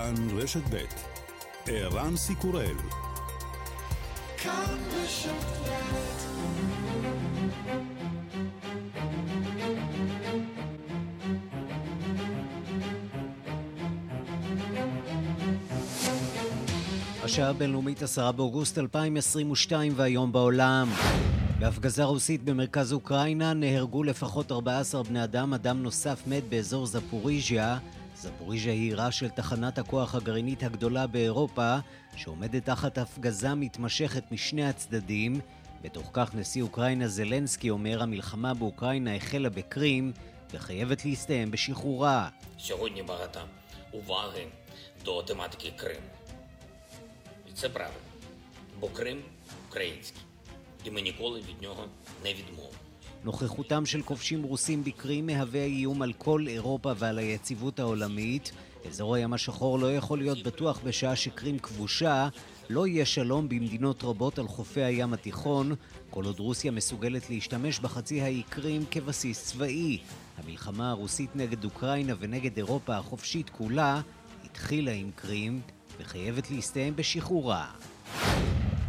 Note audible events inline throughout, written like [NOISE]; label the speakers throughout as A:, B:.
A: כאן רשת ב' ערן סיקורל כאן רשת השעה הבינלאומית 10 באוגוסט 2022 והיום בעולם. בהפגזה רוסית במרכז אוקראינה נהרגו לפחות 14 בני אדם, אדם נוסף מת באזור זפוריז'יה. זפוריז'יה היא עירה של תחנת הכוח הגרעינית הגדולה באירופה, שעומדת תחת הפגזה מתמשכת משני הצדדים. בתוך כך נשיא אוקראינה זלנסקי אומר המלחמה באוקראינה החלה בקרים וחייבת להסתיים בשחרורה.
B: Сьогодні багато уваги до тематики Крим. І це правильно, бо Крим український, і ми ніколи від нього не відмовимо.
A: נוכחותם של כובשים רוסים בקרים מהווה איום על כל אירופה ועל היציבות העולמית. אזור הים השחור לא יכול להיות בטוח בשעה שקרים כבושה. לא יהיה שלום במדינות רבות על חופי הים התיכון, כל עוד רוסיה מסוגלת להשתמש בחצי האי קרים כבסיס צבאי. המלחמה הרוסית נגד אוקראינה ונגד אירופה החופשית כולה התחילה עם קרים וחייבת להסתיים בשחרורה.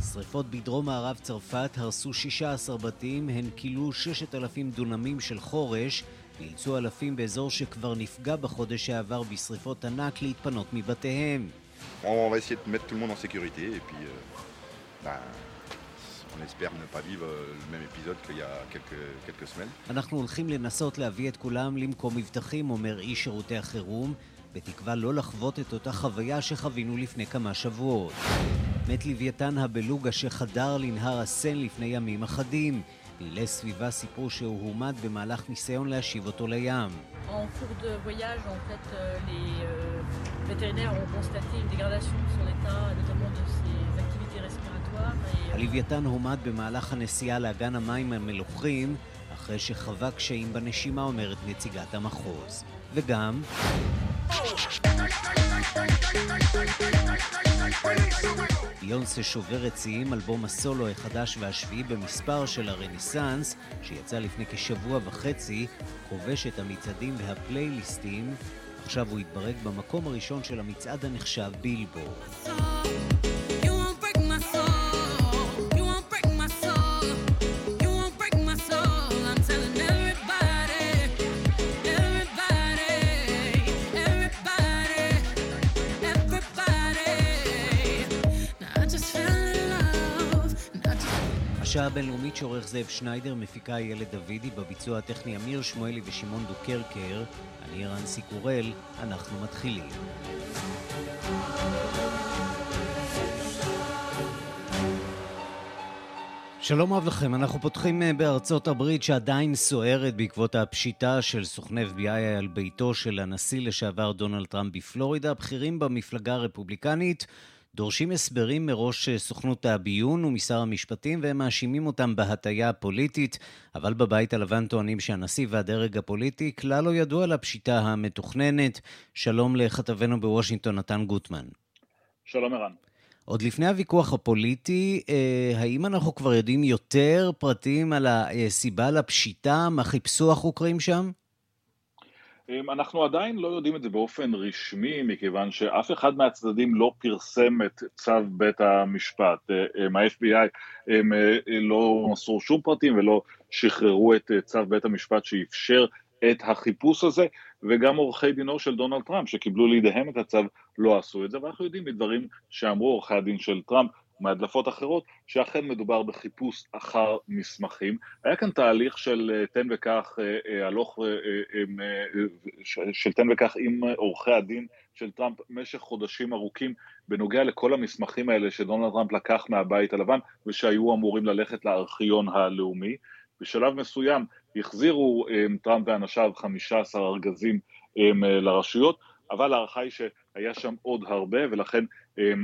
A: שריפות בדרום מערב צרפת הרסו 16 בתים, הן כילו 6,000 דונמים של חורש ואילצו אלפים באזור שכבר נפגע בחודש שעבר בשריפות ענק להתפנות מבתיהם. אנחנו הולכים לנסות להביא את כולם למקום מבטחים, אומר איש שירותי החירום, בתקווה לא לחוות את אותה חוויה שחווינו לפני כמה שבועות. מת לוויתן הבלוגה שחדר לנהר הסן לפני ימים אחדים. פעילי סביבה סיפרו שהוא הומד במהלך ניסיון להשיב אותו לים. הלוויתן הומד במהלך הנסיעה לאגן המים המלוכים אחרי שחווה קשיים בנשימה, אומרת נציגת המחוז. וגם... ביונסה שוברת שיאים, אלבום הסולו החדש והשביעי במספר של הרניסנס, שיצא לפני כשבוע וחצי, חובש את המצעדים והפלייליסטים. עכשיו הוא התברג במקום הראשון של המצעד הנחשב בילבור. השעה הבינלאומית שעורך זאב שניידר, מפיקה איילת דוידי, בביצוע הטכני אמיר שמואלי ושמעון דוקרקר, אני רן סיקורל, אנחנו מתחילים. שלום רב לכם, אנחנו פותחים אה, בארצות הברית שעדיין סוערת בעקבות הפשיטה של סוכני FBI על ביתו של הנשיא לשעבר דונלד טראמפ בפלורידה. בכירים במפלגה הרפובליקנית דורשים הסברים מראש סוכנות הביון ומשר המשפטים והם מאשימים אותם בהטיה הפוליטית, אבל בבית הלבן טוענים שהנשיא והדרג הפוליטי כלל לא ידעו על הפשיטה המתוכננת. שלום לכתבנו בוושינגטון, נתן גוטמן.
C: שלום ערן.
A: עוד לפני הוויכוח הפוליטי, אה, האם אנחנו כבר יודעים יותר פרטים על הסיבה לפשיטה? מה חיפשו החוקרים שם?
C: אמ, אנחנו עדיין לא יודעים את זה באופן רשמי, מכיוון שאף אחד מהצדדים לא פרסם את צו בית המשפט. אה, אמ, ה-FBI הם אה, לא מסרו שום פרטים ולא שחררו את אה, צו בית המשפט שאפשר את החיפוש הזה, וגם עורכי דינו של דונלד טראמפ שקיבלו לידיהם את הצו לא עשו את זה, ואנחנו יודעים מדברים שאמרו עורכי הדין של טראמפ מהדלפות אחרות, שאכן מדובר בחיפוש אחר מסמכים. היה כאן תהליך של אה, תן וקח, אה, אה, הלוך, של תן וקח עם עורכי הדין של טראמפ במשך חודשים ארוכים בנוגע לכל המסמכים האלה שדונלד טראמפ לקח מהבית הלבן ושהיו אמורים ללכת לארכיון הלאומי. בשלב מסוים החזירו טראמפ ואנשיו 15 ארגזים לרשויות, אבל ההערכה היא שהיה שם עוד הרבה ולכן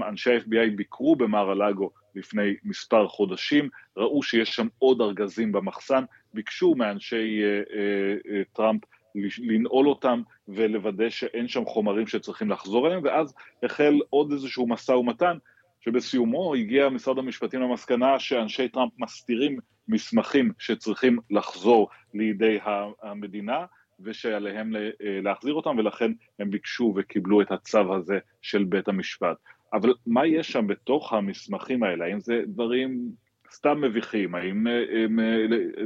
C: אנשי ה-FBI ביקרו במר הלאגו לפני מספר חודשים, ראו שיש שם עוד ארגזים במחסן, ביקשו מאנשי אה, אה, אה, טראמפ לנעול אותם ולוודא שאין שם חומרים שצריכים לחזור אליהם, ואז החל עוד איזשהו משא ומתן, שבסיומו הגיע משרד המשפטים למסקנה שאנשי טראמפ מסתירים מסמכים שצריכים לחזור לידי המדינה, ושעליהם להחזיר אותם, ולכן הם ביקשו וקיבלו את הצו הזה של בית המשפט. אבל מה יש שם בתוך המסמכים האלה? האם זה דברים סתם מביכים? האם הם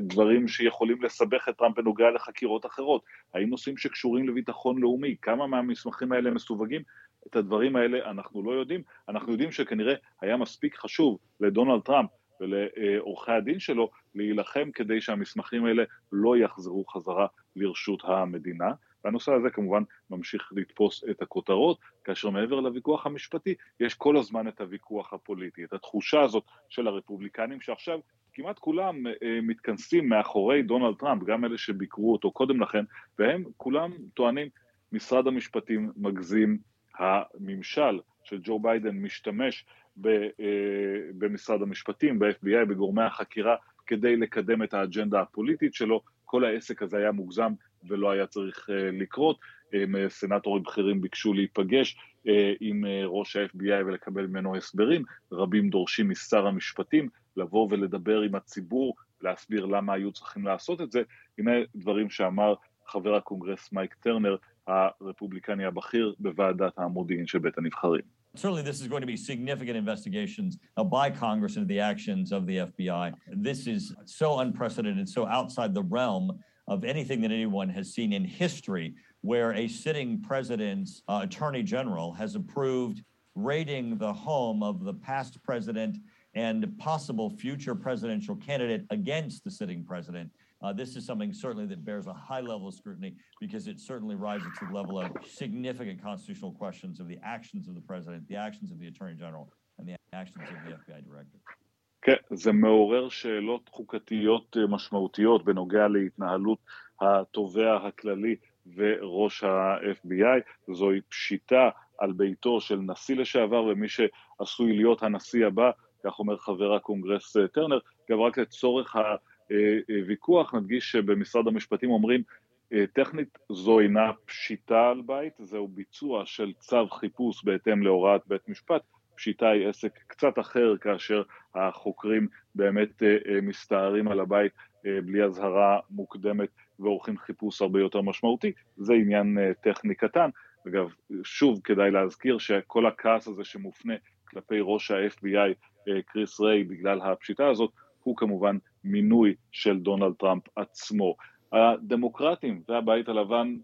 C: דברים שיכולים לסבך את טראמפ בנוגע לחקירות אחרות? האם נושאים שקשורים לביטחון לאומי? כמה מהמסמכים האלה מסווגים? את הדברים האלה אנחנו לא יודעים. אנחנו יודעים שכנראה היה מספיק חשוב לדונלד טראמפ ולעורכי הדין שלו להילחם כדי שהמסמכים האלה לא יחזרו חזרה לרשות המדינה. והנושא הזה כמובן ממשיך לתפוס את הכותרות, כאשר מעבר לוויכוח המשפטי יש כל הזמן את הוויכוח הפוליטי, את התחושה הזאת של הרפובליקנים שעכשיו כמעט כולם אה, מתכנסים מאחורי דונלד טראמפ, גם אלה שביקרו אותו קודם לכן, והם כולם טוענים משרד המשפטים מגזים, הממשל של ג'ו ביידן משתמש אה, במשרד המשפטים, ב-FBI, בגורמי החקירה, כדי לקדם את האג'נדה הפוליטית שלו, כל העסק הזה היה מוגזם ולא היה צריך אה, לקרות. אה, סנטורים בכירים ביקשו להיפגש עם ראש ה-FBI ולקבל ממנו הסברים, רבים דורשים משר המשפטים לבוא ולדבר עם הציבור, להסביר למה היו צריכים לעשות את זה. הנה דברים שאמר חבר הקונגרס מייק טרנר, הרפובליקני הבכיר בוועדת המודיעין של בית הנבחרים.
D: Certainly, this is going to be significant investigations by Congress into the actions of the FBI. This is so unprecedented, so outside the realm of anything that anyone has seen in history, where a sitting president's uh, attorney general has approved raiding the home of the past president and possible future presidential candidate against the sitting president. Uh, this is something certainly that bears a high level of scrutiny because it certainly rises to the level of significant constitutional questions of the actions of the president, the actions of the attorney general, and the actions of the FBI director.
C: כן, זה מעורר שאלות חוקתיות משמעותיות בנוגע להתנהלות התובע הכללי וראש ה-FBI. זוהי פשיטה על ביתו של נשיא לשעבר ומי שעשוי להיות הנשיא הבא, כך אומר חבר הקונגרס טרנר. גם רק לצורך ה... אה, אה, נדגיש שבמשרד המשפטים אומרים אה, טכנית זו אינה פשיטה על בית, זהו ביצוע של צו חיפוש בהתאם להוראת בית משפט, פשיטה היא עסק קצת אחר כאשר החוקרים באמת מסתערים על הבית בלי אזהרה מוקדמת ועורכים חיפוש הרבה יותר משמעותי, זה עניין טכני קטן. אגב, שוב כדאי להזכיר שכל הכעס הזה שמופנה כלפי ראש ה-FBI, קריס ריי, בגלל הפשיטה הזאת, הוא כמובן מינוי של דונלד טראמפ עצמו. הדמוקרטים והבית הלבן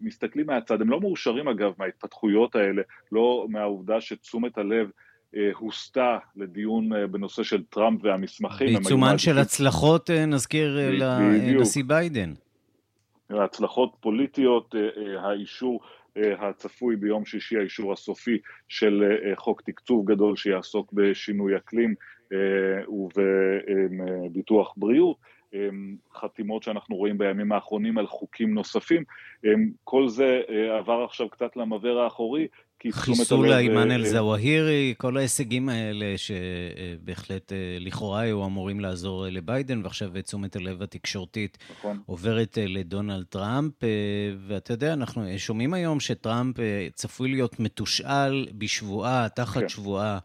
C: מסתכלים מהצד, הם לא מאושרים אגב מההתפתחויות האלה, לא מהעובדה שתשומת הלב אה, הוסטה לדיון אה, בנושא של טראמפ והמסמכים.
A: בעיצומן של הצלחות, אה, נזכיר, לנשיא ביידן.
C: הצלחות פוליטיות, האישור הצפוי ביום שישי, האישור הסופי של חוק תקצוב גדול שיעסוק בשינוי אקלים, ובביטוח בריאות, חתימות שאנחנו רואים בימים האחרונים על חוקים נוספים, כל זה אה, עבר עכשיו קצת למבער האחורי,
A: חיסול האימן אל-זוואהירי, כל ההישגים האלה שבהחלט לכאורה היו אמורים לעזור לביידן, ועכשיו תשומת הלב התקשורתית נכון. עוברת לדונלד טראמפ. ואתה יודע, אנחנו שומעים היום שטראמפ צפוי להיות מתושאל בשבועה, תחת כן. שבועה.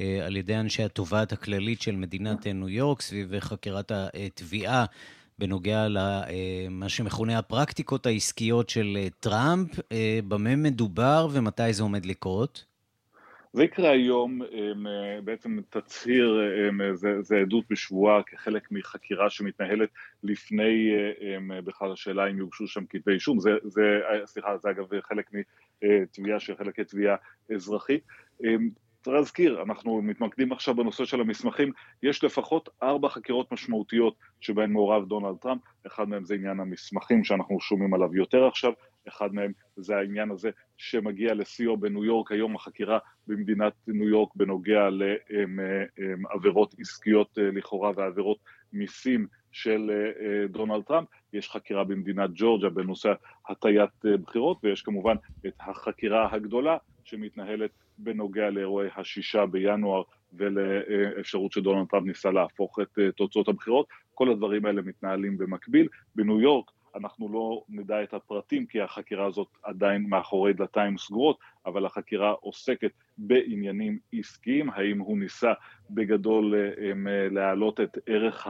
A: אה, על ידי אנשי התובעת הכללית של מדינת ניו יורק סביב חקירת התביעה בנוגע למה שמכונה הפרקטיקות העסקיות של אה, טראמפ. אה, במה מדובר ומתי זה עומד לקרות?
C: זה יקרה היום, בעצם תצהיר, זה, זה עדות בשבועה כחלק מחקירה שמתנהלת לפני בכלל השאלה אם יוגשו שם כתבי אישום, זה, זה, סליחה, זה אגב חלק מתביעה של חלק תביעה אזרחית. צריך להזכיר, אנחנו מתמקדים עכשיו בנושא של המסמכים, יש לפחות ארבע חקירות משמעותיות שבהן מעורב דונלד טראמפ, אחד מהם זה עניין המסמכים שאנחנו שומעים עליו יותר עכשיו, אחד מהם זה העניין הזה שמגיע לשיאו בניו יורק, היום החקירה במדינת ניו יורק בנוגע לעבירות עסקיות אה, לכאורה ועבירות מיסים של אה, אה, דונלד טראמפ, יש חקירה במדינת ג'ורג'ה בנושא הטיית בחירות ויש כמובן את החקירה הגדולה שמתנהלת בנוגע לאירועי השישה בינואר ולאפשרות שדונלד טראמפ ניסה להפוך את אה, תוצאות הבחירות, כל הדברים האלה מתנהלים במקביל. בניו יורק אנחנו לא נדע את הפרטים כי החקירה הזאת עדיין מאחורי דלתיים סגורות, אבל החקירה עוסקת בעניינים עסקיים, האם הוא ניסה בגדול אה, אה, להעלות את ערך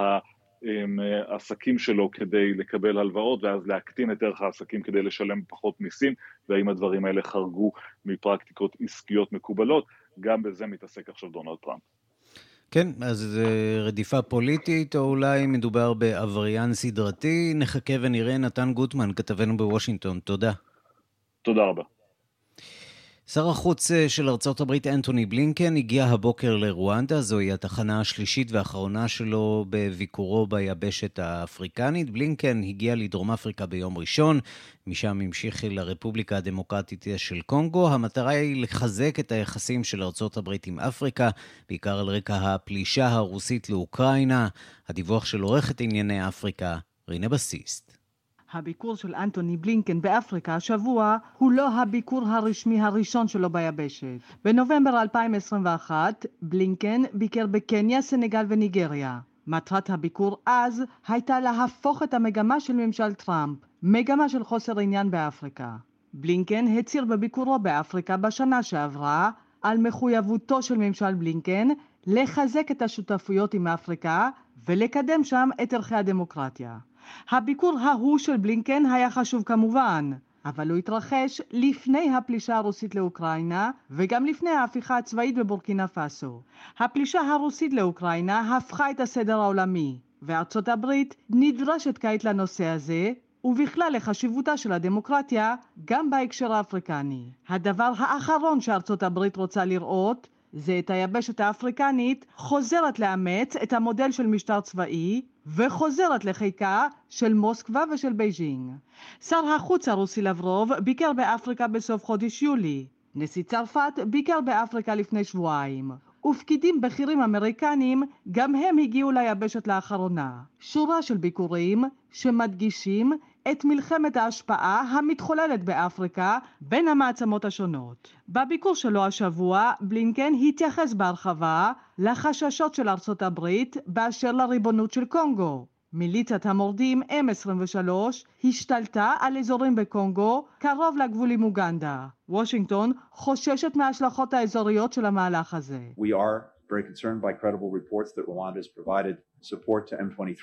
C: העסקים שלו כדי לקבל הלוואות ואז להקטין את ערך העסקים כדי לשלם פחות מיסים והאם הדברים האלה חרגו מפרקטיקות עסקיות מקובלות, גם בזה מתעסק עכשיו דונלד טראמפ.
A: כן, אז זה רדיפה פוליטית, או אולי מדובר בעבריין סדרתי. נחכה ונראה. נתן גוטמן, כתבנו בוושינגטון, תודה.
C: תודה רבה.
A: שר החוץ אה, של ארצות הברית אנטוני בלינקן הגיע הבוקר לרואנדה, זוהי התחנה השלישית והאחרונה שלו בביקורו ביבשת האפריקנית. בלינקן הגיע לדרום אפריקה ביום ראשון, משם המשיך לרפובליקה הדמוקרטית של קונגו. המטרה היא לחזק את היחסים של ארצות הברית עם אפריקה, בעיקר על רקע הפלישה הרוסית לאוקראינה. הדיווח של עורכת ענייני אפריקה, רינה בסיסט.
E: הביקור של אנטוני בלינקן באפריקה השבוע הוא לא הביקור הרשמי הראשון שלו ביבשת. בנובמבר 2021 בלינקן ביקר בקניה, סנגל וניגריה. מטרת הביקור אז הייתה להפוך את המגמה של ממשל טראמפ, מגמה של חוסר עניין באפריקה. בלינקן הצהיר בביקורו באפריקה בשנה שעברה על מחויבותו של ממשל בלינקן לחזק את השותפויות עם אפריקה ולקדם שם את ערכי הדמוקרטיה. הביקור ההוא של בלינקן היה חשוב כמובן, אבל הוא התרחש לפני הפלישה הרוסית לאוקראינה וגם לפני ההפיכה הצבאית בבורקינה פאסו. הפלישה הרוסית לאוקראינה הפכה את הסדר העולמי, וארצות הברית נדרשת כעת לנושא הזה, ובכלל לחשיבותה של הדמוקרטיה גם בהקשר האפריקני. הדבר האחרון שארצות הברית רוצה לראות זה את היבשת האפריקנית חוזרת לאמץ את המודל של משטר צבאי וחוזרת לחיקה של מוסקבה ושל בייג'ינג. שר החוץ הרוסי לברוב ביקר באפריקה בסוף חודש יולי. נשיא צרפת ביקר באפריקה לפני שבועיים. ופקידים בכירים אמריקנים גם הם הגיעו ליבשת לאחרונה. שורה של ביקורים שמדגישים את מלחמת ההשפעה המתחוללת באפריקה בין המעצמות השונות. בביקור שלו השבוע, בלינקן התייחס בהרחבה לחששות של ארצות הברית באשר לריבונות של קונגו. מיליציית המורדים M23 השתלטה על אזורים בקונגו קרוב לגבול עם אוגנדה. וושינגטון חוששת מההשלכות האזוריות של המהלך הזה. We are very concerned by credible reports that Rwanda has provided support to M23.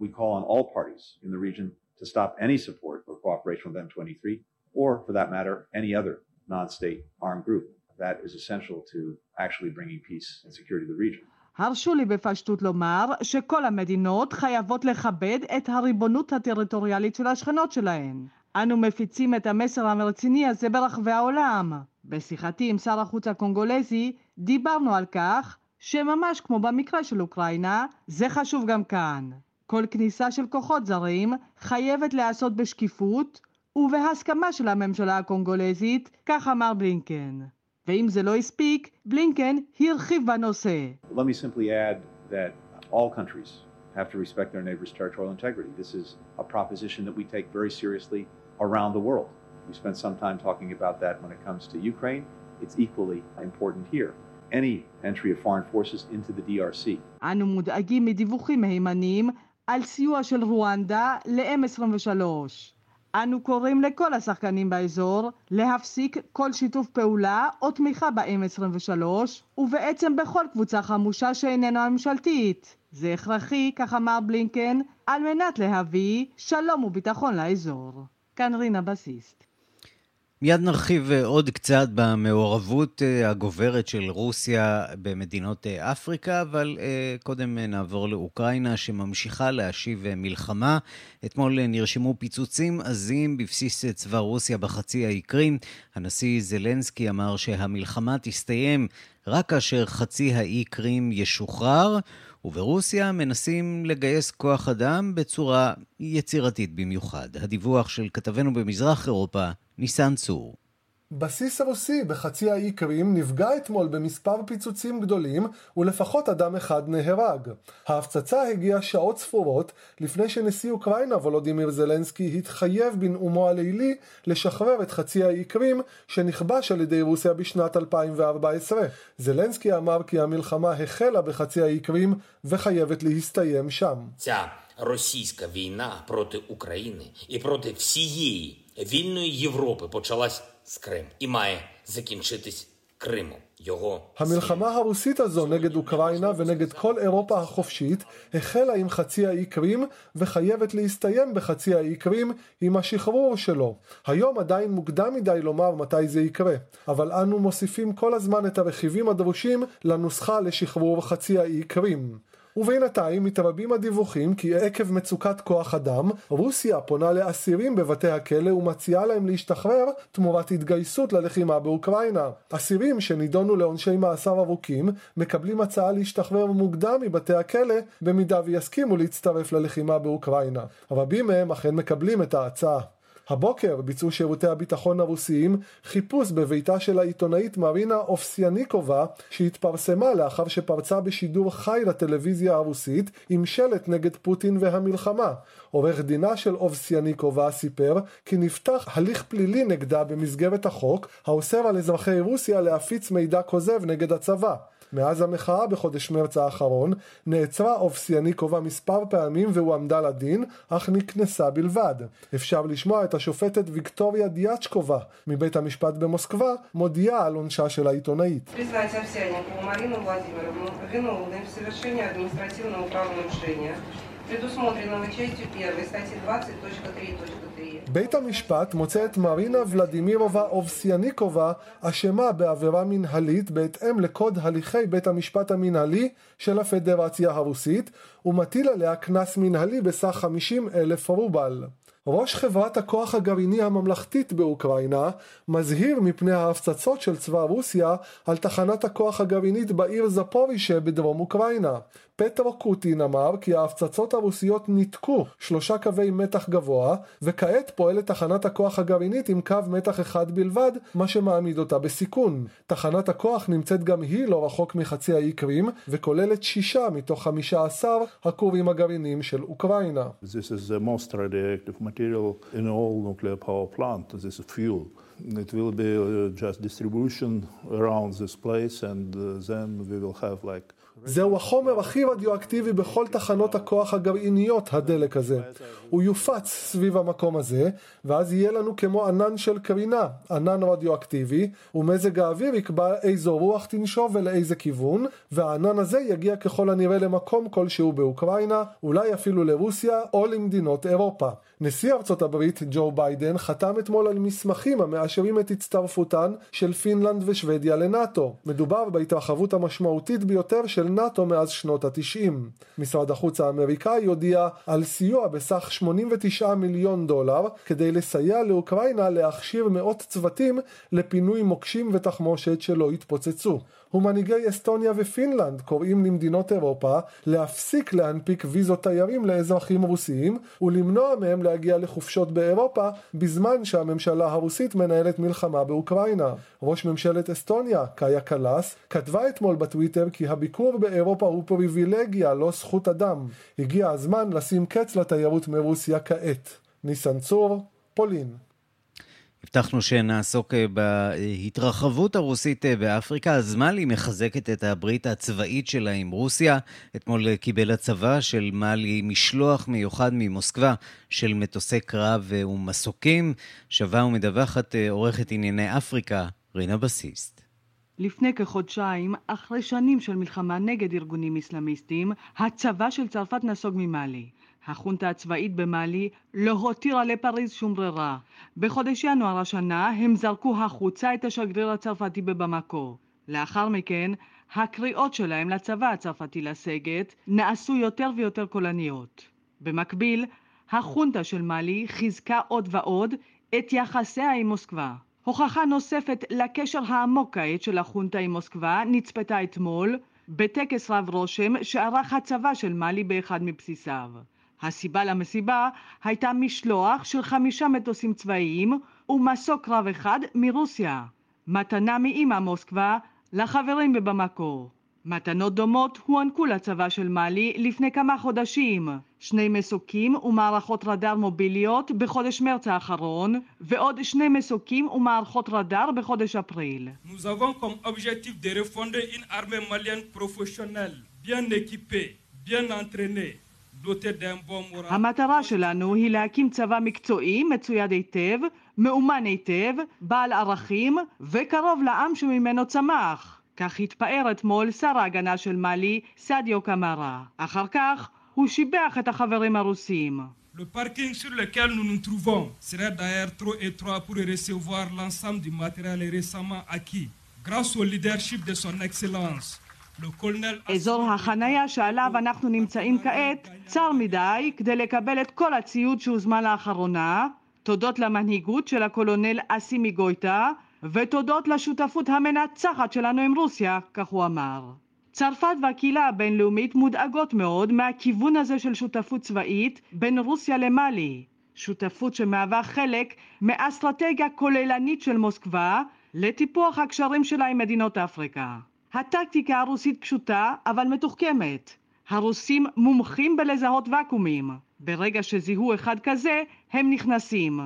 E: We call on all parties in the region to stop any support or cooperation with M23, or for that matter, any other non state armed group. That is essential to actually bringing peace and security to the region. הרשו לי בפשטות לומר שכל המדינות חייבות לכבד את הריבונות הטריטוריאלית של השכנות שלהן. אנו מפיצים את המסר הרציני הזה ברחבי העולם. בשיחתי עם שר החוץ הקונגולזי דיברנו על כך שממש כמו במקרה של אוקראינה, זה חשוב גם כאן. כל כניסה של כוחות זרים חייבת להיעשות בשקיפות ובהסכמה של הממשלה הקונגולזית, כך אמר בלינקן. ואם זה לא הספיק, בלינקן הרחיב בנושא. Let me simply add that all countries have to respect their neighbors' territorial integrity. This is a proposition that we take very seriously around the world. We spent some time talking about that when it comes to Ukraine. It's equally important here. Any entry of foreign forces into the DRC. אנו מודאגים מדיווחים מהימנים על סיוע של רואנדה ל-M23. אנו קוראים לכל השחקנים באזור להפסיק כל שיתוף פעולה או תמיכה ב-M23 ובעצם בכל קבוצה חמושה שאיננה ממשלתית. זה הכרחי, כך אמר בלינקן, על מנת להביא שלום וביטחון לאזור. כאן רינה בסיסט.
A: מיד נרחיב אה, עוד קצת במעורבות אה, הגוברת של רוסיה במדינות אה, אפריקה, אבל קודם נעבור לאוקראינה שממשיכה להשיב מלחמה. אתמול נרשמו פיצוצים עזים בבסיס צבא רוסיה בחצי האי קרים. הנשיא זלנסקי אמר שהמלחמה תסתיים רק כאשר חצי האי קרים ישוחרר. וברוסיה מנסים לגייס כוח אדם בצורה יצירתית במיוחד. הדיווח של כתבנו במזרח אירופה, ניסן צור.
F: בסיס הרוסי בחצי האי קרים נפגע אתמול במספר פיצוצים גדולים ולפחות אדם אחד נהרג. ההפצצה הגיעה שעות ספורות לפני שנשיא אוקראינה וולודימיר זלנסקי התחייב בנאומו הלילי לשחרר את חצי האי קרים שנכבש על ידי רוסיה בשנת 2014. זלנסקי אמר כי המלחמה החלה בחצי האי קרים וחייבת להסתיים שם.
B: Російська війна проти України і проти всієї вільної Європи почалась з Крим і має закінчитись Криму. його
F: המלחמה הרוסית הזו נגד אוקראינה ונגד כל אירופה החופשית החלה עם חצי האי קרים וחייבת להסתיים בחצי האי קרים עם השחרור שלו. היום עדיין מוקדם מדי לומר מתי זה יקרה, אבל אנו מוסיפים כל הזמן את הרכיבים הדרושים לנוסחה לשחרור חצי האי קרים. ובינתיים מתרבים הדיווחים כי עקב מצוקת כוח אדם, רוסיה פונה לאסירים בבתי הכלא ומציעה להם להשתחרר תמורת התגייסות ללחימה באוקראינה. אסירים שנידונו לעונשי מאסר ארוכים מקבלים הצעה להשתחרר מוקדם מבתי הכלא במידה ויסכימו להצטרף ללחימה באוקראינה. רבים מהם אכן מקבלים את ההצעה. הבוקר ביצעו שירותי הביטחון הרוסיים חיפוש בביתה של העיתונאית מרינה אופסיאניקובה שהתפרסמה לאחר שפרצה בשידור חי לטלוויזיה הרוסית עם שלט נגד פוטין והמלחמה. עורך דינה של אופסיאניקובה סיפר כי נפתח הליך פלילי נגדה במסגרת החוק האוסר על אזרחי רוסיה להפיץ מידע כוזב נגד הצבא. מאז המחאה בחודש מרץ האחרון נעצרה אופסיאניקובה מספר פעמים והועמדה לדין, אך נקנסה בלבד. אפשר לשמוע את השופטת ויקטוריה דיאצ'קובה מבית המשפט במוסקבה מודיעה על עונשה של העיתונאית. предусмотренного частью 1 статьи 20.3.3. בית המשפט מוצא את מרינה ולדימירובה אובסיאניקובה אשמה בעבירה מנהלית בהתאם לקוד הליכי בית המשפט המנהלי של הפדרציה הרוסית ומטיל עליה קנס מנהלי בסך 50 אלף רובל. ראש חברת הכוח הגרעיני הממלכתית באוקראינה מזהיר מפני ההפצצות של צבא רוסיה על תחנת הכוח הגרעינית בעיר זפורישה בדרום אוקראינה. פטרו קוטין אמר כי ההפצצות הרוסיות ניתקו שלושה קווי מתח גבוה וכעת פועלת תחנת הכוח הגרעינית עם קו מתח אחד בלבד מה שמעמיד אותה בסיכון. תחנת הכוח נמצאת גם היא לא רחוק מחצי האי קרים וכוללת שישה מתוך חמישה עשר הכורים הגרעיניים של אוקראינה.
G: This is the most in all nuclear power plant, this is fuel. It will be uh, just distribution around this place and uh, then we will have like
F: זהו החומר הכי רדיואקטיבי בכל תחנות הכוח הגרעיניות, הדלק הזה. הוא יופץ סביב המקום הזה, ואז יהיה לנו כמו ענן של קרינה, ענן רדיואקטיבי, ומזג האוויר יקבע איזו רוח תנשוב ולאיזה כיוון, והענן הזה יגיע ככל הנראה למקום כלשהו באוקראינה, אולי אפילו לרוסיה או למדינות אירופה. נשיא ארצות הברית ג'ו ביידן חתם אתמול על מסמכים המאשרים את הצטרפותן של פינלנד ושוודיה לנאטו. מדובר בהתרחבות המשמעותית ביותר של נאט"ו מאז שנות התשעים. משרד החוץ האמריקאי הודיע על סיוע בסך 89 מיליון דולר כדי לסייע לאוקראינה להכשיר מאות צוותים לפינוי מוקשים ותחמושת שלא יתפוצצו. ומנהיגי אסטוניה ופינלנד קוראים למדינות אירופה להפסיק להנפיק ויזות תיירים לאזרחים רוסיים ולמנוע מהם להגיע לחופשות באירופה בזמן שהממשלה הרוסית מנהלת מלחמה באוקראינה. ראש ממשלת אסטוניה, קאיה קלאס, כתבה אתמול בטוויטר כי הביקור באירופה הוא פריבילגיה, לא זכות אדם. הגיע הזמן לשים קץ לתיירות מרוסיה כעת. ניסן צור, פולין.
A: הבטחנו שנעסוק אה, בהתרחבות הרוסית אה, באפריקה, אז מחזקת את הברית הצבאית שלה עם רוסיה. אתמול אה, קיבל הצבא של מאלי משלוח מיוחד ממוסקבה של מטוסי קרב ומסוקים. שווה ומדווחת עורכת ענייני אפריקה, רינה בסיסט.
E: לפני כחודשיים, אחרי שנים של מלחמה נגד ארגונים אסלאמיסטיים, הצבא של צרפת נסוג ממאלי. החונטה הצבאית במאלי לא הותירה לפריז שום ברירה. בחודש ינואר השנה הם זרקו החוצה את השגריר הצרפתי בבמקו. לאחר מכן, הקריאות שלהם לצבא הצרפתי לסגת נעשו יותר ויותר קולניות. במקביל, החונטה של מאלי חיזקה עוד ועוד את יחסיה עם מוסקבה. הוכחה נוספת לקשר העמוק כעת של החונטה עם מוסקבה נצפתה אתמול בטקס רב רושם שערך הצבא של מאלי באחד מבסיסיו. הסיבה למסיבה הייתה משלוח של חמישה מטוסים צבאיים ומסוק קרב אחד מרוסיה. מתנה מאימא מוסקבה לחברים בבמקו. מתנות דומות הוענקו לצבא של מאלי לפני כמה חודשים, שני מסוקים ומערכות רדאר מוביליות בחודש מרץ האחרון, ועוד שני מסוקים ומערכות רדאר בחודש אפריל. Nous avons comme objectif de refonder une armée malienne professionnelle, bien équipée, bien entraînée, המטרה שלנו היא להקים צבא מקצועי, מצויד היטב, מאומן היטב, בעל ערכים וקרוב לעם שממנו צמח. כך התפאר אתמול שר ההגנה של מאלי, סעדיו קמרה. אחר כך הוא שיבח את החברים הרוסים.
H: Le parking sur lequel nous nous trouvons serait d'ailleurs trop étroit pour recevoir l'ensemble du matériel récemment acquis. Grâce au leadership de son Excellence,
E: אזור החנייה שעליו אנחנו נמצאים כעת צר מדי כדי לקבל את כל הציוד שהוזמן לאחרונה, תודות למנהיגות של הקולונל אסימי גויטה ותודות לשותפות המנצחת שלנו עם רוסיה, כך הוא אמר. צרפת והקהילה הבינלאומית מודאגות מאוד מהכיוון הזה של שותפות צבאית בין רוסיה למאלי, שותפות שמהווה חלק מאסטרטגיה כוללנית של מוסקבה לטיפוח הקשרים שלה עם מדינות אפריקה. הטקטיקה הרוסית פשוטה אבל מתוחכמת. הרוסים מומחים בלזהות ואקומים. ברגע שזיהו אחד כזה, הם נכנסים.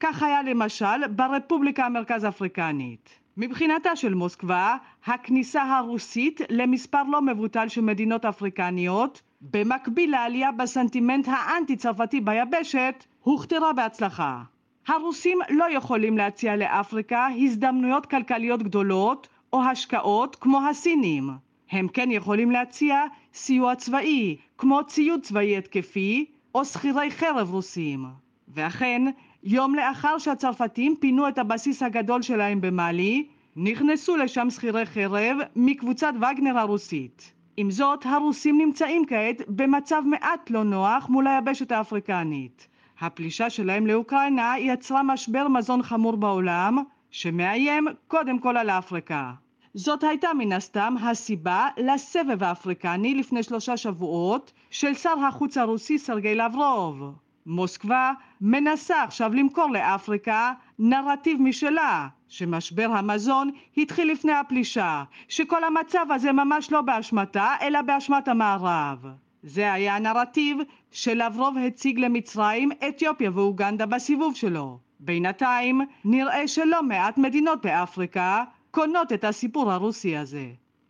E: כך היה למשל ברפובליקה המרכז אפריקנית. מבחינתה של מוסקבה, הכניסה הרוסית למספר לא מבוטל של מדינות אפריקניות, במקביל לעלייה בסנטימנט האנטי-צרפתי ביבשת, הוכתרה בהצלחה. הרוסים לא יכולים להציע לאפריקה הזדמנויות כלכליות גדולות או השקעות כמו הסינים. הם כן יכולים להציע סיוע צבאי, כמו ציוד צבאי התקפי או שכירי חרב רוסים. ואכן, יום לאחר שהצרפתים פינו את הבסיס הגדול שלהם במאלי, נכנסו לשם שכירי חרב מקבוצת וגנר הרוסית. עם זאת, הרוסים נמצאים כעת במצב מעט לא נוח מול היבשת האפריקנית. הפלישה שלהם לאוקראינה יצרה משבר מזון חמור בעולם, שמאיים קודם כל על אפריקה. זאת הייתה מן הסתם הסיבה לסבב האפריקני לפני שלושה שבועות של שר החוץ הרוסי סרגי לברוב. מוסקבה מנסה עכשיו למכור לאפריקה נרטיב משלה, שמשבר המזון התחיל לפני הפלישה, שכל המצב הזה ממש לא באשמתה, אלא באשמת המערב. זה היה הנרטיב שלברוב הציג למצרים, אתיופיה ואוגנדה בסיבוב שלו. בינתיים נראה שלא מעט מדינות באפריקה קונות את הסיפור הרוסי הזה.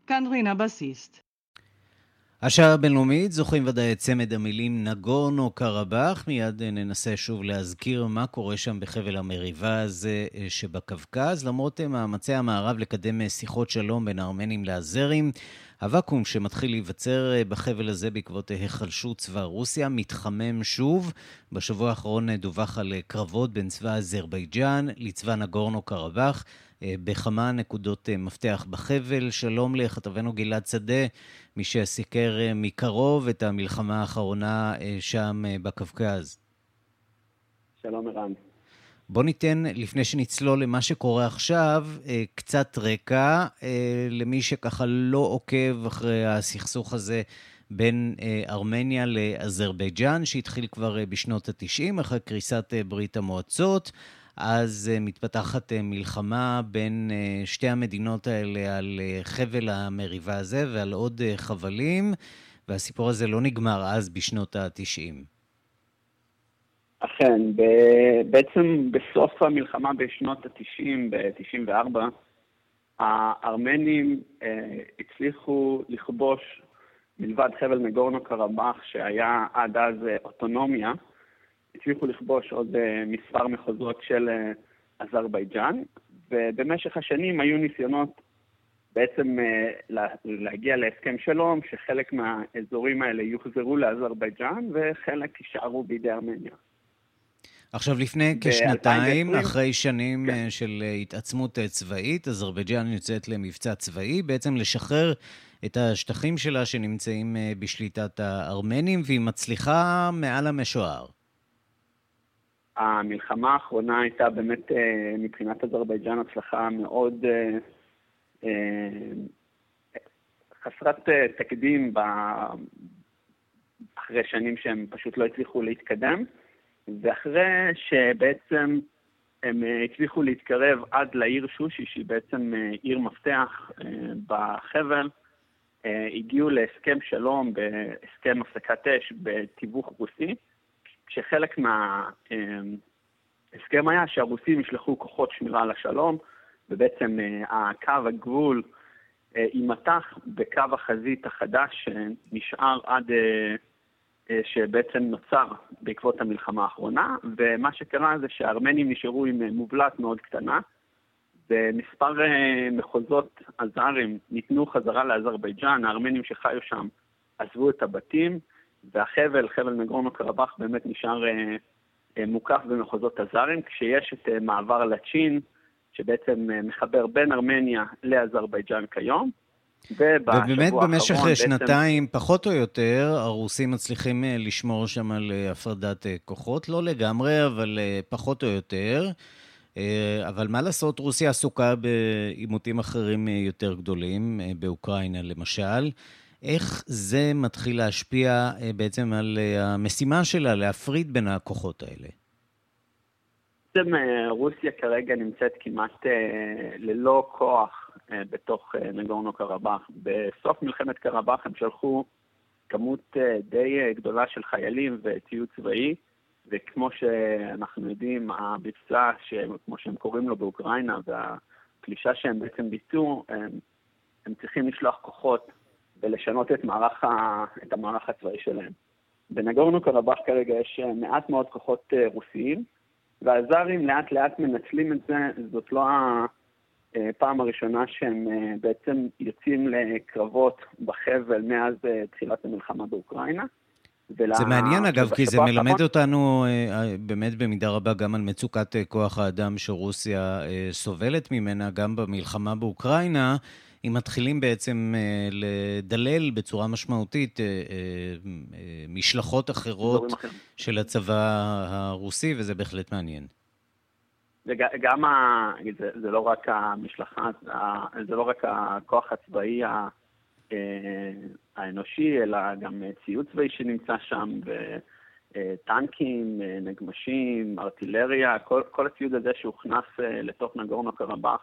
E: כאן רינה בסיסט.
A: השעה הבינלאומית זוכרים ודאי את צמד המילים נגורנו קרבאח. מיד ננסה שוב להזכיר מה קורה שם בחבל המריבה הזה אה, שבקווקז. למרות אה, מאמצי המערב לקדם אה, שיחות שלום בין הארמנים לאזרים, הוואקום שמתחיל להיווצר בחבל הזה בעקבות היחלשות צבא רוסיה מתחמם שוב. בשבוע האחרון דווח על קרבות בין צבא אזרבייג'אן לצבא נגורנו קרבאח. בכמה נקודות מפתח בחבל. שלום לכתבנו גלעד שדה, מי שסיקר אה, מקרוב את המלחמה האחרונה אה, שם אה, בקווקז.
I: שלום ערן.
A: בוא ניתן, לפני שנצלול למה שקורה עכשיו, קצת רקע למי שככה לא עוקב אחרי הסכסוך הזה בין ארמניה לאזרבייג'אן, שהתחיל כבר בשנות ה-90, אחרי קריסת ברית המועצות. אז uh, מתפתחת uh, מלחמה בין uh, שתי המדינות האלה על חבל המריבה הזה ועל עוד חבלים, והסיפור הזה לא נגמר אז בשנות ה-90.
I: אכן, בעצם בסוף המלחמה בשנות ה-90, ב-94, הארמנים אה, הצליחו לכבוש, מלבד חבל נגורנו קרבאח, שהיה עד אז אוטונומיה, הצליחו לכבוש עוד אה, מספר מחוזות של אה, אזרבייג'אן, ובמשך השנים היו ניסיונות בעצם אה, להגיע להסכם שלום, שחלק מהאזורים האלה יוחזרו לאזרבייג'אן וחלק יישארו בידי ארמניה.
A: עכשיו, לפני כשנתיים, אחרי שנים כן. של התעצמות צבאית, אזרבייג'אן יוצאת למבצע צבאי, בעצם לשחרר את השטחים שלה שנמצאים בשליטת הארמנים, והיא מצליחה מעל המשוער.
I: המלחמה האחרונה הייתה באמת אה, מבחינת אזרבייג'אן הצלחה מאוד אה, אה, חסרת תקדים אחרי שנים שהם פשוט לא הצליחו להתקדם, ואחרי שבעצם הם הצליחו להתקרב עד לעיר שושי, שהיא בעצם עיר מפתח בחבל, הגיעו להסכם שלום, בהסכם הפסקת אש בתיווך רוסי, כשחלק מההסכם היה שהרוסים ישלחו כוחות שמירה על השלום, ובעצם אה, הקו הגבול אה, יימתח בקו החזית החדש שנשאר עד שבעצם נוצר בעקבות המלחמה האחרונה, ומה שקרה זה שהארמנים נשארו עם מובלעת מאוד קטנה, ומספר מחוזות אזרים ניתנו חזרה לאזרבייג'אן, הארמנים שחיו שם עזבו את הבתים, והחבל, חבל נגרונו קרבאח, באמת נשאר מוקף במחוזות אזרים, כשיש את מעבר לצ'ין, שבעצם מחבר בין ארמניה לאזרבייג'אן כיום.
A: ובאמת במשך שנתיים, בעצם... פחות או יותר, הרוסים מצליחים לשמור שם על הפרדת כוחות, לא לגמרי, אבל פחות או יותר. אבל מה לעשות, רוסיה עסוקה בעימותים אחרים יותר גדולים, באוקראינה למשל. איך זה מתחיל להשפיע בעצם על המשימה שלה להפריד בין הכוחות האלה?
I: בעצם רוסיה כרגע נמצאת כמעט ללא כוח בתוך נגורנו קרבאח. בסוף מלחמת קרבאח הם שלחו כמות די גדולה של חיילים וציוד צבאי, וכמו שאנחנו יודעים, המבצע, כמו שהם קוראים לו באוקראינה, והפלישה שהם בעצם ביצעו, הם, הם צריכים לשלוח כוחות ולשנות את, מערך ה, את המערך הצבאי שלהם. בנגורנו קרבאח כרגע יש מעט מאוד כוחות רוסיים, והזרים לאט לאט מנצלים את זה, זאת לא הפעם הראשונה שהם בעצם יוצאים לקרבות בחבל מאז תחילת המלחמה באוקראינה.
A: זה מעניין אגב, כי זה מלמד אותנו באמת במידה רבה גם על מצוקת כוח האדם שרוסיה סובלת ממנה, גם במלחמה באוקראינה. אם מתחילים בעצם לדלל בצורה משמעותית משלחות אחרות של הצבא הרוסי, וזה בהחלט מעניין.
I: וגם, ה... זה, זה לא רק המשלחה, זה לא רק הכוח הצבאי האנושי, אלא גם ציוד צבאי שנמצא שם, וטנקים, נגמשים, ארטילריה, כל, כל הציוד הזה שהוכנס לתוך נגורנו קרבאח,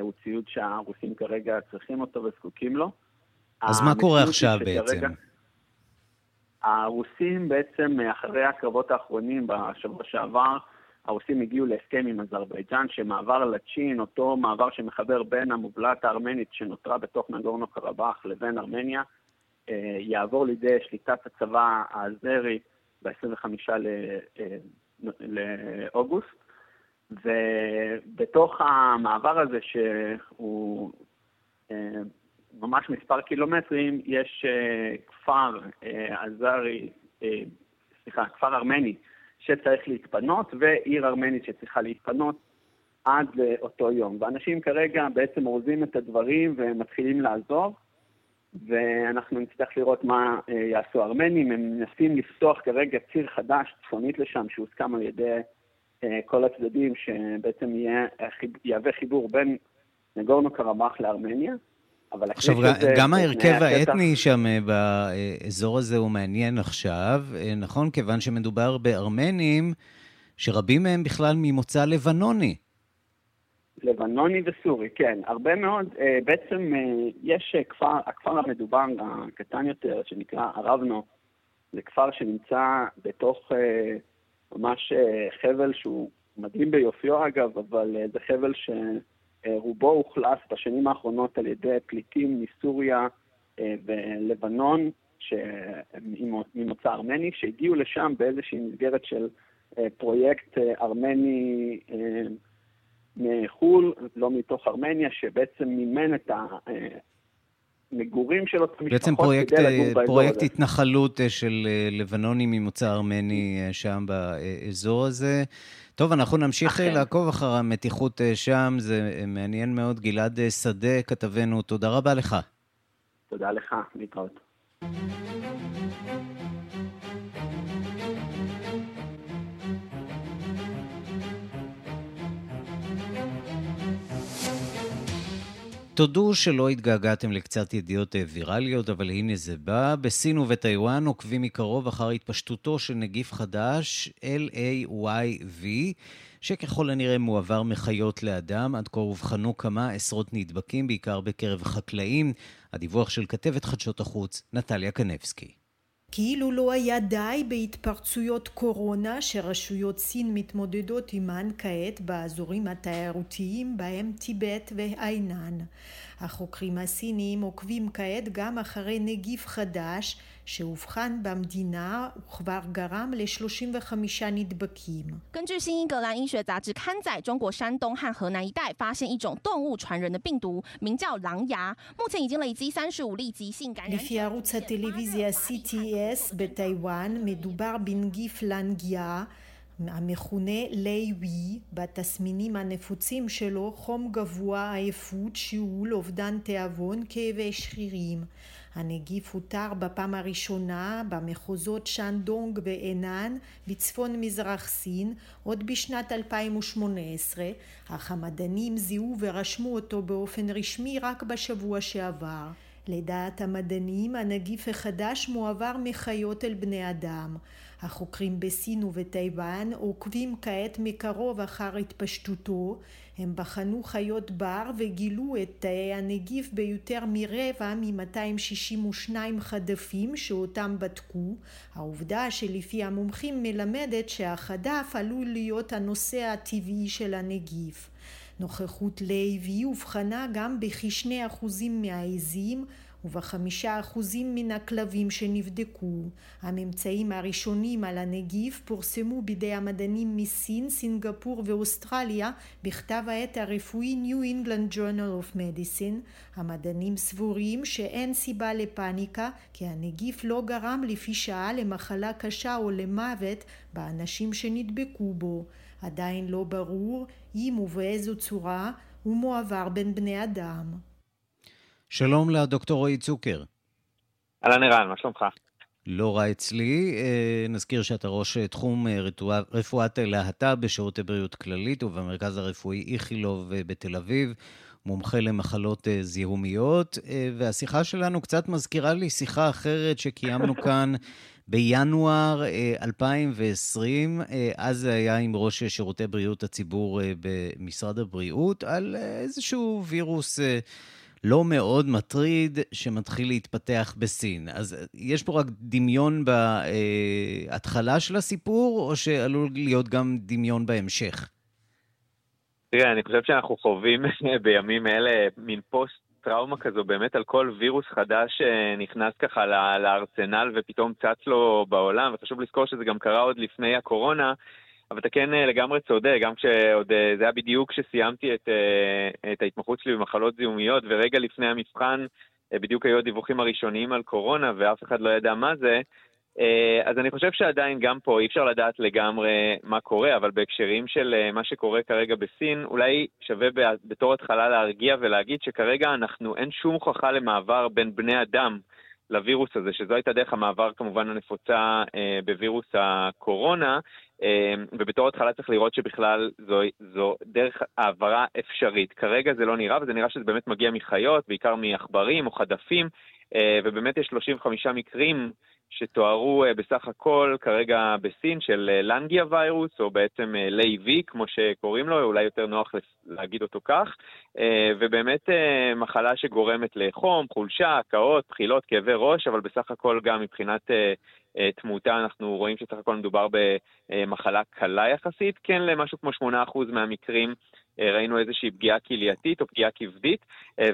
I: הוא ציוד שהרוסים כרגע צריכים אותו וזקוקים לו.
A: אז מה קורה עכשיו בעצם?
I: הרוסים בעצם, אחרי הקרבות האחרונים בשבוע שעבר, הרוסים הגיעו להסכם עם אזרבייג'אן שמעבר לצ'ין, אותו מעבר שמחבר בין המובלעת הארמנית שנותרה בתוך נגורנו קרבאח לבין ארמניה, יעבור לידי שליטת הצבא האזרי ב-25 לאוגוסט. ובתוך המעבר הזה, שהוא ממש מספר קילומטרים, יש כפר עזרי, סליחה, כפר ארמני שצריך להתפנות, ועיר ארמנית שצריכה להתפנות עד לאותו יום. ואנשים כרגע בעצם אורזים את הדברים ומתחילים לעזוב, ואנחנו נצטרך לראות מה יעשו הארמנים. הם מנסים לפתוח כרגע ציר חדש צפונית לשם, שהוסכם על ידי כל הצדדים, שבעצם יהווה חיבור בין נגורנו קרבאח לארמניה.
A: עכשיו, גם ההרכב האתני שם באזור הזה הוא מעניין עכשיו, נכון? כיוון שמדובר בארמנים, שרבים מהם בכלל ממוצא לבנוני.
I: לבנוני וסורי, כן. הרבה מאוד, בעצם יש כפר, הכפר המדובר הקטן יותר, שנקרא ערבנו, זה כפר שנמצא בתוך ממש חבל שהוא מדהים ביופיו אגב, אבל זה חבל ש... רובו אוכלס בשנים האחרונות על ידי פליטים מסוריה ולבנון, ממוצא ארמני, שהגיעו לשם באיזושהי מסגרת של פרויקט ארמני מחו"ל, לא מתוך ארמניה, שבעצם מימן את המגורים של אותם משפחות
A: פרויקט, כדי לגור באזור פרויקט הזה. התנחלות של לבנונים ממוצא ארמני שם באזור הזה. טוב, אנחנו נמשיך אחרי. לעקוב אחר המתיחות שם, זה מעניין מאוד. גלעד שדה, כתבנו, תודה רבה לך.
I: תודה לך, להתראות.
A: תודו שלא התגעגעתם לקצת ידיעות ויראליות, אבל הנה זה בא. בסין ובטיוואן עוקבים מקרוב אחר התפשטותו של נגיף חדש, LAYV, שככל הנראה מועבר מחיות לאדם. עד כה אובחנו כמה עשרות נדבקים, בעיקר בקרב חקלאים. הדיווח של כתבת חדשות החוץ, נטליה קנבסקי.
J: כאילו לא היה די בהתפרצויות קורונה שרשויות סין מתמודדות עימן כעת באזורים התיירותיים בהם טיבט והאינן. החוקרים הסינים עוקבים כעת גם אחרי נגיף חדש שאובחן במדינה וכבר גרם ל-35 נדבקים.
K: 根据新英格兰医学杂志刊载，中国山东和河南一带发现一种动物传人的病毒，名叫狼牙，目前已经累积三十五例急性感染。
J: לפי ערוץ הטלוויזיה CTS בטיוואן מדובר בנגיף לנגיה המכונה לייווי, בתסמינים הנפוצים שלו חום גבוה, עייפות, שיעול, אובדן תיאבון, כאבי שרירים. הנגיף הותר בפעם הראשונה במחוזות שאנדונג ואנן בצפון מזרח סין עוד בשנת 2018, אך המדענים זיהו ורשמו אותו באופן רשמי רק בשבוע שעבר. לדעת המדענים הנגיף החדש מועבר מחיות אל בני אדם. החוקרים בסין ובטיוואן עוקבים כעת מקרוב אחר התפשטותו. הם בחנו חיות בר וגילו את תאי הנגיף ביותר מרבע מ-262 חדפים שאותם בדקו. העובדה שלפי המומחים מלמדת שהחדף עלול להיות הנושא הטבעי של הנגיף. נוכחות לוי אובחנה גם בכשני אחוזים מהעזים ובחמישה אחוזים מן הכלבים שנבדקו. הממצאים הראשונים על הנגיף פורסמו בידי המדענים מסין, סינגפור ואוסטרליה בכתב העת הרפואי New England Journal of Medicine. המדענים סבורים שאין סיבה לפאניקה כי הנגיף לא גרם לפי שעה למחלה קשה או למוות באנשים שנדבקו בו. עדיין לא ברור אם ובאיזו צורה הוא מועבר בין בני אדם.
A: שלום לדוקטור רועי צוקר.
L: אהלן ערן, מה שלומך?
A: לא רע אצלי. נזכיר שאתה ראש תחום רפואת להט"ב בשירותי בריאות כללית ובמרכז הרפואי איכילוב בתל אביב, מומחה למחלות זיהומיות, והשיחה שלנו קצת מזכירה לי שיחה אחרת שקיימנו [LAUGHS] כאן בינואר 2020, אז זה היה עם ראש שירותי בריאות הציבור במשרד הבריאות, על איזשהו וירוס לא מאוד מטריד שמתחיל להתפתח בסין. אז יש פה רק דמיון בהתחלה של הסיפור, או שעלול להיות גם דמיון בהמשך?
L: תראה, אני חושב שאנחנו חווים [LAUGHS] בימים אלה מין פוסט טראומה כזו באמת על כל וירוס חדש שנכנס ככה לארסנל ופתאום צץ לו בעולם, וחשוב לזכור שזה גם קרה עוד לפני הקורונה, אבל אתה כן לגמרי צודק, גם כשעוד, זה היה בדיוק כשסיימתי את, את ההתמחות שלי במחלות זיהומיות, ורגע לפני המבחן בדיוק היו הדיווחים הראשוניים על קורונה, ואף אחד לא ידע מה זה, אז אני חושב שעדיין גם פה אי אפשר לדעת לגמרי מה קורה, אבל בהקשרים של מה שקורה כרגע בסין, אולי שווה בתור התחלה להרגיע ולהגיד שכרגע אנחנו, אין שום הוכחה למעבר בין בני אדם לווירוס הזה, שזו הייתה דרך המעבר כמובן הנפוצה בווירוס הקורונה, ובתור התחלה צריך לראות שבכלל זו, זו דרך העברה אפשרית. כרגע זה לא נראה, וזה נראה שזה באמת מגיע מחיות, בעיקר מעכברים או חדפים, ובאמת יש 35 מקרים שתוארו בסך הכל כרגע בסין של Langya virus, או בעצם LayV, כמו שקוראים לו, אולי יותר נוח להגיד אותו כך, ובאמת מחלה שגורמת לחום, חולשה, הקאות, בחילות, כאבי ראש, אבל בסך הכל גם מבחינת תמותה אנחנו רואים שסך הכל מדובר במחלה קלה יחסית, כן למשהו כמו 8% מהמקרים ראינו איזושהי פגיעה כלייתית או פגיעה כבדית,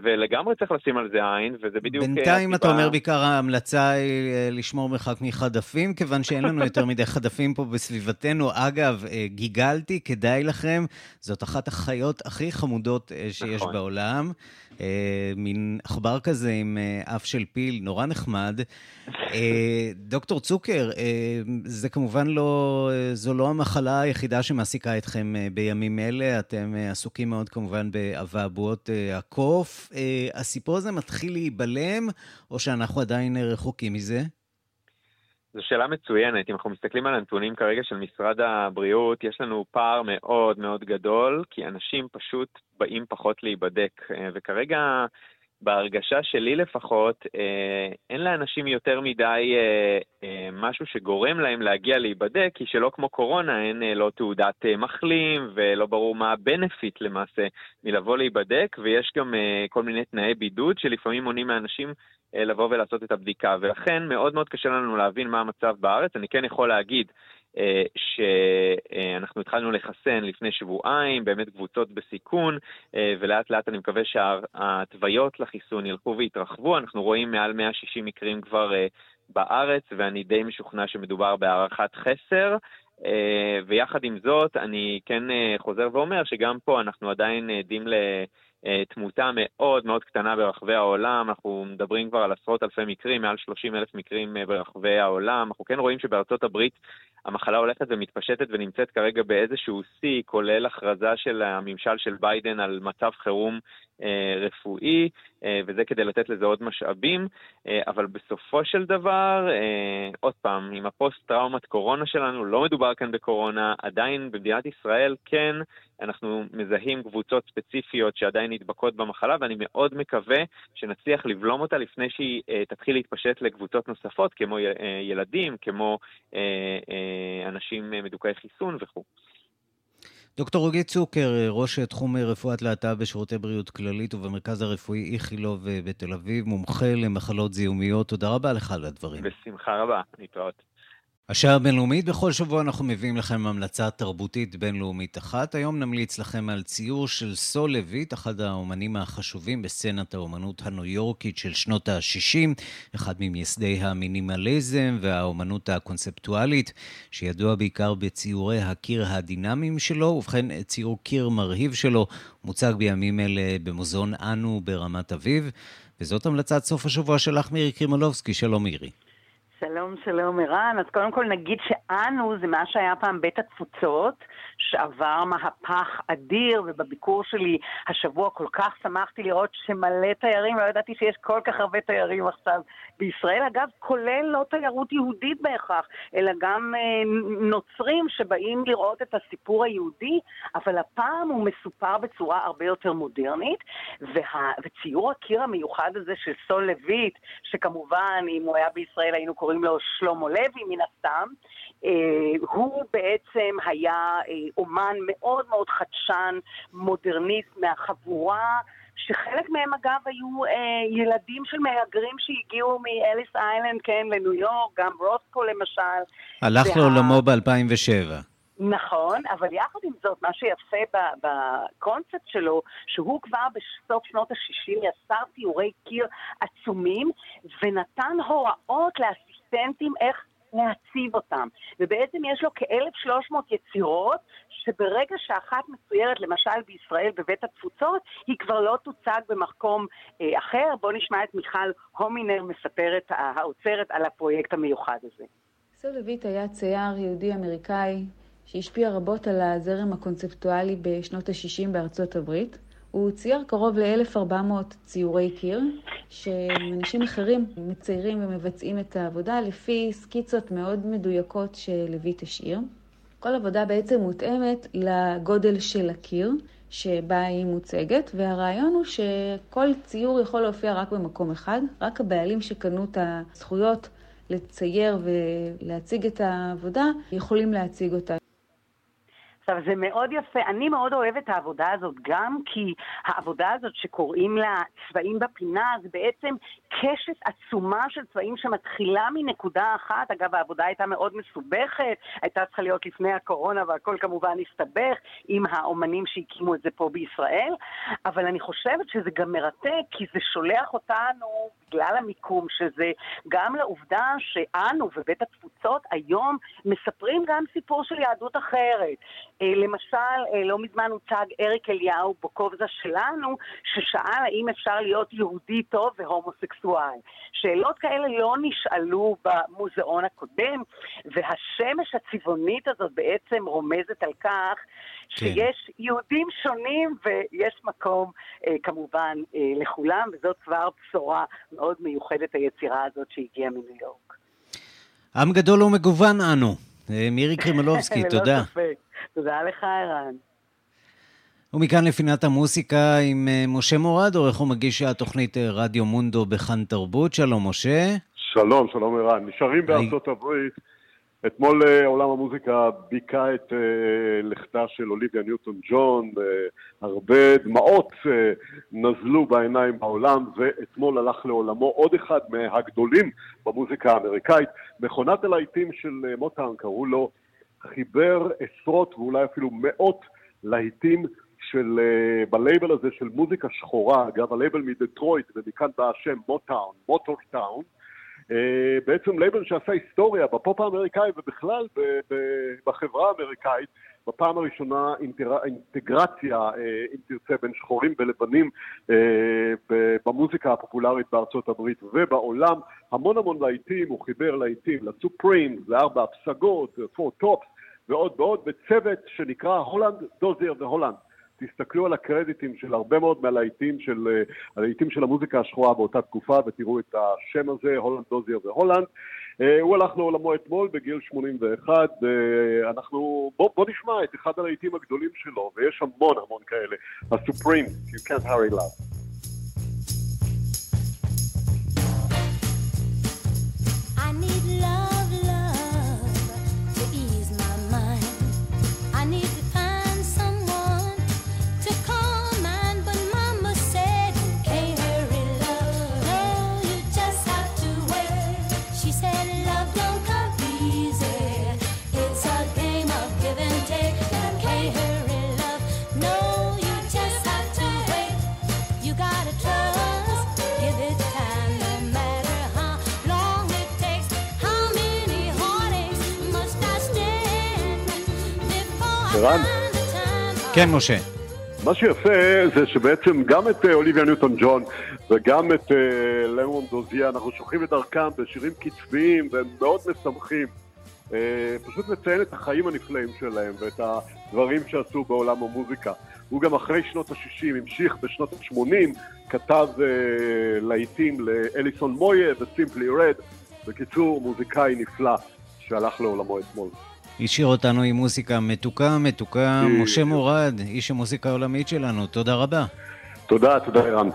L: ולגמרי צריך לשים על זה עין, וזה בדיוק...
A: בינתיים אתה אומר בעיקר ההמלצה היא לשמור מרחק מחדפים, כיוון שאין לנו יותר מדי חדפים פה בסביבתנו. אגב, גיגלתי, כדאי לכם, זאת אחת החיות הכי חמודות שיש נכון. בעולם. מין עכבר כזה עם אף של פיל, נורא נחמד. דוקטור צוקר, זה כמובן לא, זו לא המחלה היחידה שמעסיקה אתכם בימים אלה, אתם עסוקים מאוד כמובן באבעבועות הקוף. הסיפור הזה מתחיל להיבלם, או שאנחנו עדיין רחוקים מזה?
L: זו שאלה מצוינת. אם אנחנו מסתכלים על הנתונים כרגע של משרד הבריאות, יש לנו פער מאוד מאוד גדול, כי אנשים פשוט באים פחות להיבדק. וכרגע בהרגשה שלי לפחות, אה, אין לאנשים יותר מדי אה, אה, משהו שגורם להם להגיע להיבדק, כי שלא כמו קורונה, אין לא תעודת מחלים ולא ברור מה הבנפיט למעשה מלבוא להיבדק, ויש גם כל מיני תנאי בידוד שלפעמים מונעים מאנשים לבוא ולעשות את הבדיקה, ולכן מאוד מאוד קשה לנו להבין מה המצב בארץ. אני כן יכול להגיד שאנחנו התחלנו לחסן לפני שבועיים, באמת קבוצות בסיכון, אה, ולאט לאט אני מקווה שההתוויות לחיסון ילכו ויתרחבו. אנחנו רואים מעל 160 מקרים כבר אה, בארץ, ואני די משוכנע שמדובר בהערכת חסר. ויחד עם זאת, אני כן חוזר ואומר שגם פה אנחנו עדיין עדים ל... תמותה מאוד מאוד קטנה ברחבי העולם, אנחנו מדברים כבר על עשרות אלפי מקרים, מעל 30 אלף מקרים ברחבי העולם. אנחנו כן רואים שבארצות הברית המחלה הולכת ומתפשטת ונמצאת כרגע באיזשהו שיא, כולל הכרזה של הממשל של ביידן על מצב חירום אה, רפואי, אה, וזה כדי לתת לזה עוד משאבים, אה, אבל בסופו של דבר, אה, עוד פעם, עם הפוסט-טראומת קורונה שלנו, לא מדובר כאן בקורונה, עדיין במדינת ישראל כן, אנחנו מזהים קבוצות ספציפיות שעדיין נדבקות במחלה, ואני מאוד מקווה שנצליח לבלום אותה לפני שהיא אה, תתחיל להתפשט לקבוצות נוספות, כמו אה, ילדים, כמו אה, אה, אנשים מדוכאי חיסון וכו'.
A: דוקטור רוגי צוקר, ראש תחום רפואת להט"ב בשירותי בריאות כללית ובמרכז הרפואי איכילוב בתל אביב, מומחה למחלות זיהומיות, תודה רבה לך על הדברים.
L: בשמחה רבה, להתראות.
A: השעה הבינלאומית, בכל שבוע אנחנו מביאים לכם המלצה תרבותית בינלאומית אחת. היום נמליץ לכם על ציור של סול לויט, אחד האומנים החשובים בסצנת האומנות הניו יורקית של שנות ה-60, אחד ממייסדי המינימליזם והאומנות הקונספטואלית, שידוע בעיקר בציורי הקיר הדינמיים שלו, ובכן ציור קיר מרהיב שלו מוצג בימים אלה במוזיאון אנו ברמת אביב, וזאת המלצת סוף השבוע שלך מירי קרימולובסקי. שלום מירי.
M: שלום, שלום ערן. אז קודם כל נגיד שאנו זה מה שהיה פעם בית התפוצות, שעבר מהפך אדיר, ובביקור שלי השבוע כל כך שמחתי לראות שמלא תיירים, לא ידעתי שיש כל כך הרבה תיירים עכשיו בישראל. אגב, כולל לא תיירות יהודית בהכרח, אלא גם אה, נוצרים שבאים לראות את הסיפור היהודי, אבל הפעם הוא מסופר בצורה הרבה יותר מודרנית, וה, וציור הקיר המיוחד הזה של סול לויט, שכמובן, אם הוא היה בישראל היינו קוראים לו שלמה לוי מן הסתם, אה, הוא בעצם היה אה, אומן מאוד מאוד חדשן, מודרניסט מהחבורה. שחלק מהם אגב היו אה, ילדים של מהגרים שהגיעו מאליס איילנד, כן, לניו יורק, גם רוסקו למשל.
A: הלך וה... לעולמו ב-2007.
M: נכון, אבל יחד עם זאת, מה שיפה בקונספט שלו, שהוא כבר בסוף שנות ה-60 יצר תיאורי קיר עצומים, ונתן הוראות לאסיסטנטים איך להציב אותם. ובעצם יש לו כ-1,300 יצירות, שברגע שאחת מצוירת, למשל בישראל בבית התפוצות, היא כבר לא תוצג במקום אה, אחר. בואו נשמע את מיכל הומינר מספרת, האוצרת, על הפרויקט המיוחד הזה.
N: סול לויט היה צייר יהודי אמריקאי שהשפיע רבות על הזרם הקונספטואלי בשנות ה-60 בארצות הברית. הוא צייר קרוב ל-1,400 ציורי קיר, שאנשים אחרים מציירים ומבצעים את העבודה לפי סקיצות מאוד מדויקות שלויט השאיר. כל עבודה בעצם מותאמת לגודל של הקיר שבה היא מוצגת, והרעיון הוא שכל ציור יכול להופיע רק במקום אחד, רק הבעלים שקנו את הזכויות לצייר ולהציג את העבודה יכולים להציג אותה.
M: עכשיו, זה מאוד יפה. אני מאוד אוהבת את העבודה הזאת, גם כי העבודה הזאת שקוראים לה צבעים בפינה, זה בעצם קשת עצומה של צבעים שמתחילה מנקודה אחת. אגב, העבודה הייתה מאוד מסובכת, הייתה צריכה להיות לפני הקורונה, והכל כמובן הסתבך עם האומנים שהקימו את זה פה בישראל. אבל אני חושבת שזה גם מרתק, כי זה שולח אותנו, בגלל המיקום שזה, גם לעובדה שאנו ובית התפוצות היום מספרים גם סיפור של יהדות אחרת. אה, למשל, אה, לא מזמן הוצג אריק אליהו בוקובזה שלנו, ששאל האם אפשר להיות יהודי טוב והומוסקסואל. שאלות כאלה לא נשאלו במוזיאון הקודם, והשמש הצבעונית הזאת בעצם רומזת על כך כן. שיש יהודים שונים ויש מקום אה, כמובן לכולם, וזאת כבר בשורה מאוד מיוחדת היצירה הזאת שהגיעה מניו יורק.
A: עם גדול ומגוון אנו. מירי קרימלובסקי, [LAUGHS] תודה.
M: תודה לך, ערן.
A: ומכאן לפינת המוסיקה עם אה, משה מורד, עורך ומגיש התוכנית אה, רדיו מונדו בכאן תרבות. שלום, משה.
O: שלום, שלום ערן. נשארים בארצות הברית. אתמול אה, עולם המוזיקה ביכה את לכתה של אוליביה ניוטון ג'ון, הרבה דמעות נזלו בעיניים בעולם, ואתמול הלך לעולמו עוד אחד מהגדולים במוזיקה האמריקאית. מכונת הלהיטים של מוטאן, קראו לו, חיבר עשרות ואולי אפילו מאות להיטים של, בלייבל הזה של מוזיקה שחורה, אגב הלייבל מדטרויט ומכאן בא השם מוטאון, מוטורטאון, בעצם לייבל שעשה היסטוריה בפופ האמריקאי ובכלל בחברה האמריקאית, בפעם הראשונה. אינטגרציה, uh, אם תרצה, בין שחורים ולבנים uh, במוזיקה הפופולרית בארצות הברית ובעולם, המון המון להיטים, הוא חיבר להיטים לסופרימס, לארבע הפסגות, Four Tops ועוד ועוד, בצוות שנקרא הולנד, דוזייר והולנד. תסתכלו על הקרדיטים של הרבה מאוד מהלהיטים של, אה, של המוזיקה השחורה באותה תקופה ותראו את השם הזה, הולנד דוזייר והולנד. אה, הוא הלך לעולמו אתמול בגיל 81, אה, אנחנו, בוא, בוא נשמע את אחד הלהיטים הגדולים שלו, ויש המון המון כאלה, הסופרים, You Can't Hurry Love. ערן?
A: כן, משה.
O: מה שיפה זה שבעצם גם את אה, אוליביה ניוטון ג'ון וגם את אה, למון דוזיה אנחנו שוכחים את דרכם בשירים קצביים והם מאוד משמחים. אה, פשוט מציין את החיים הנפלאים שלהם ואת הדברים שעשו בעולם המוזיקה. הוא גם אחרי שנות ה-60 המשיך בשנות ה-80, כתב להיטים לאליסון מויה וסימפלי רד. בקיצור, מוזיקאי נפלא שהלך לעולמו אתמול.
A: השאיר אותנו עם מוזיקה מתוקה, מתוקה. משה מורד, איש המוזיקה העולמית שלנו, תודה רבה.
O: תודה, תודה ערן.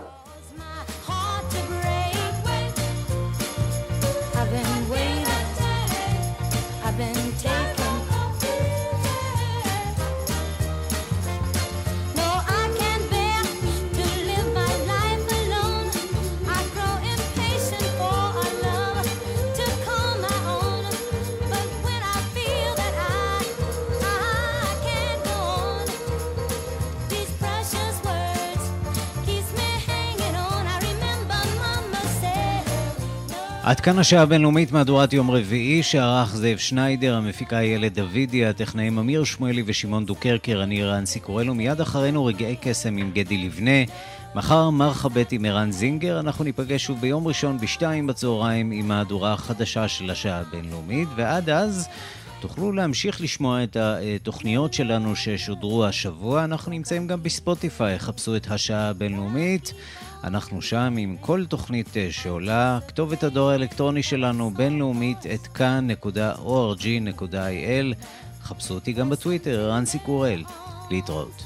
A: עד כאן השעה הבינלאומית מהדורת יום רביעי, שערך זאב שניידר, המפיקה איילת דוידי, הטכנאים אמיר שמואלי ושמעון דוקרקר, אני רנסי קורלו, מיד אחרינו רגעי קסם עם גדי לבנה. מחר מרחבת עם ערן זינגר, אנחנו ניפגש שוב ביום ראשון בשתיים בצהריים עם מהדורה החדשה של השעה הבינלאומית, ועד אז תוכלו להמשיך לשמוע את התוכניות שלנו ששודרו השבוע. אנחנו נמצאים גם בספוטיפיי, חפשו את השעה הבינלאומית. אנחנו שם עם כל תוכנית אה, שעולה. כתובת הדואר האלקטרוני שלנו, בינלאומית, את כאן.org.il. חפשו אותי גם בטוויטר, רנסי קורל. להתראות.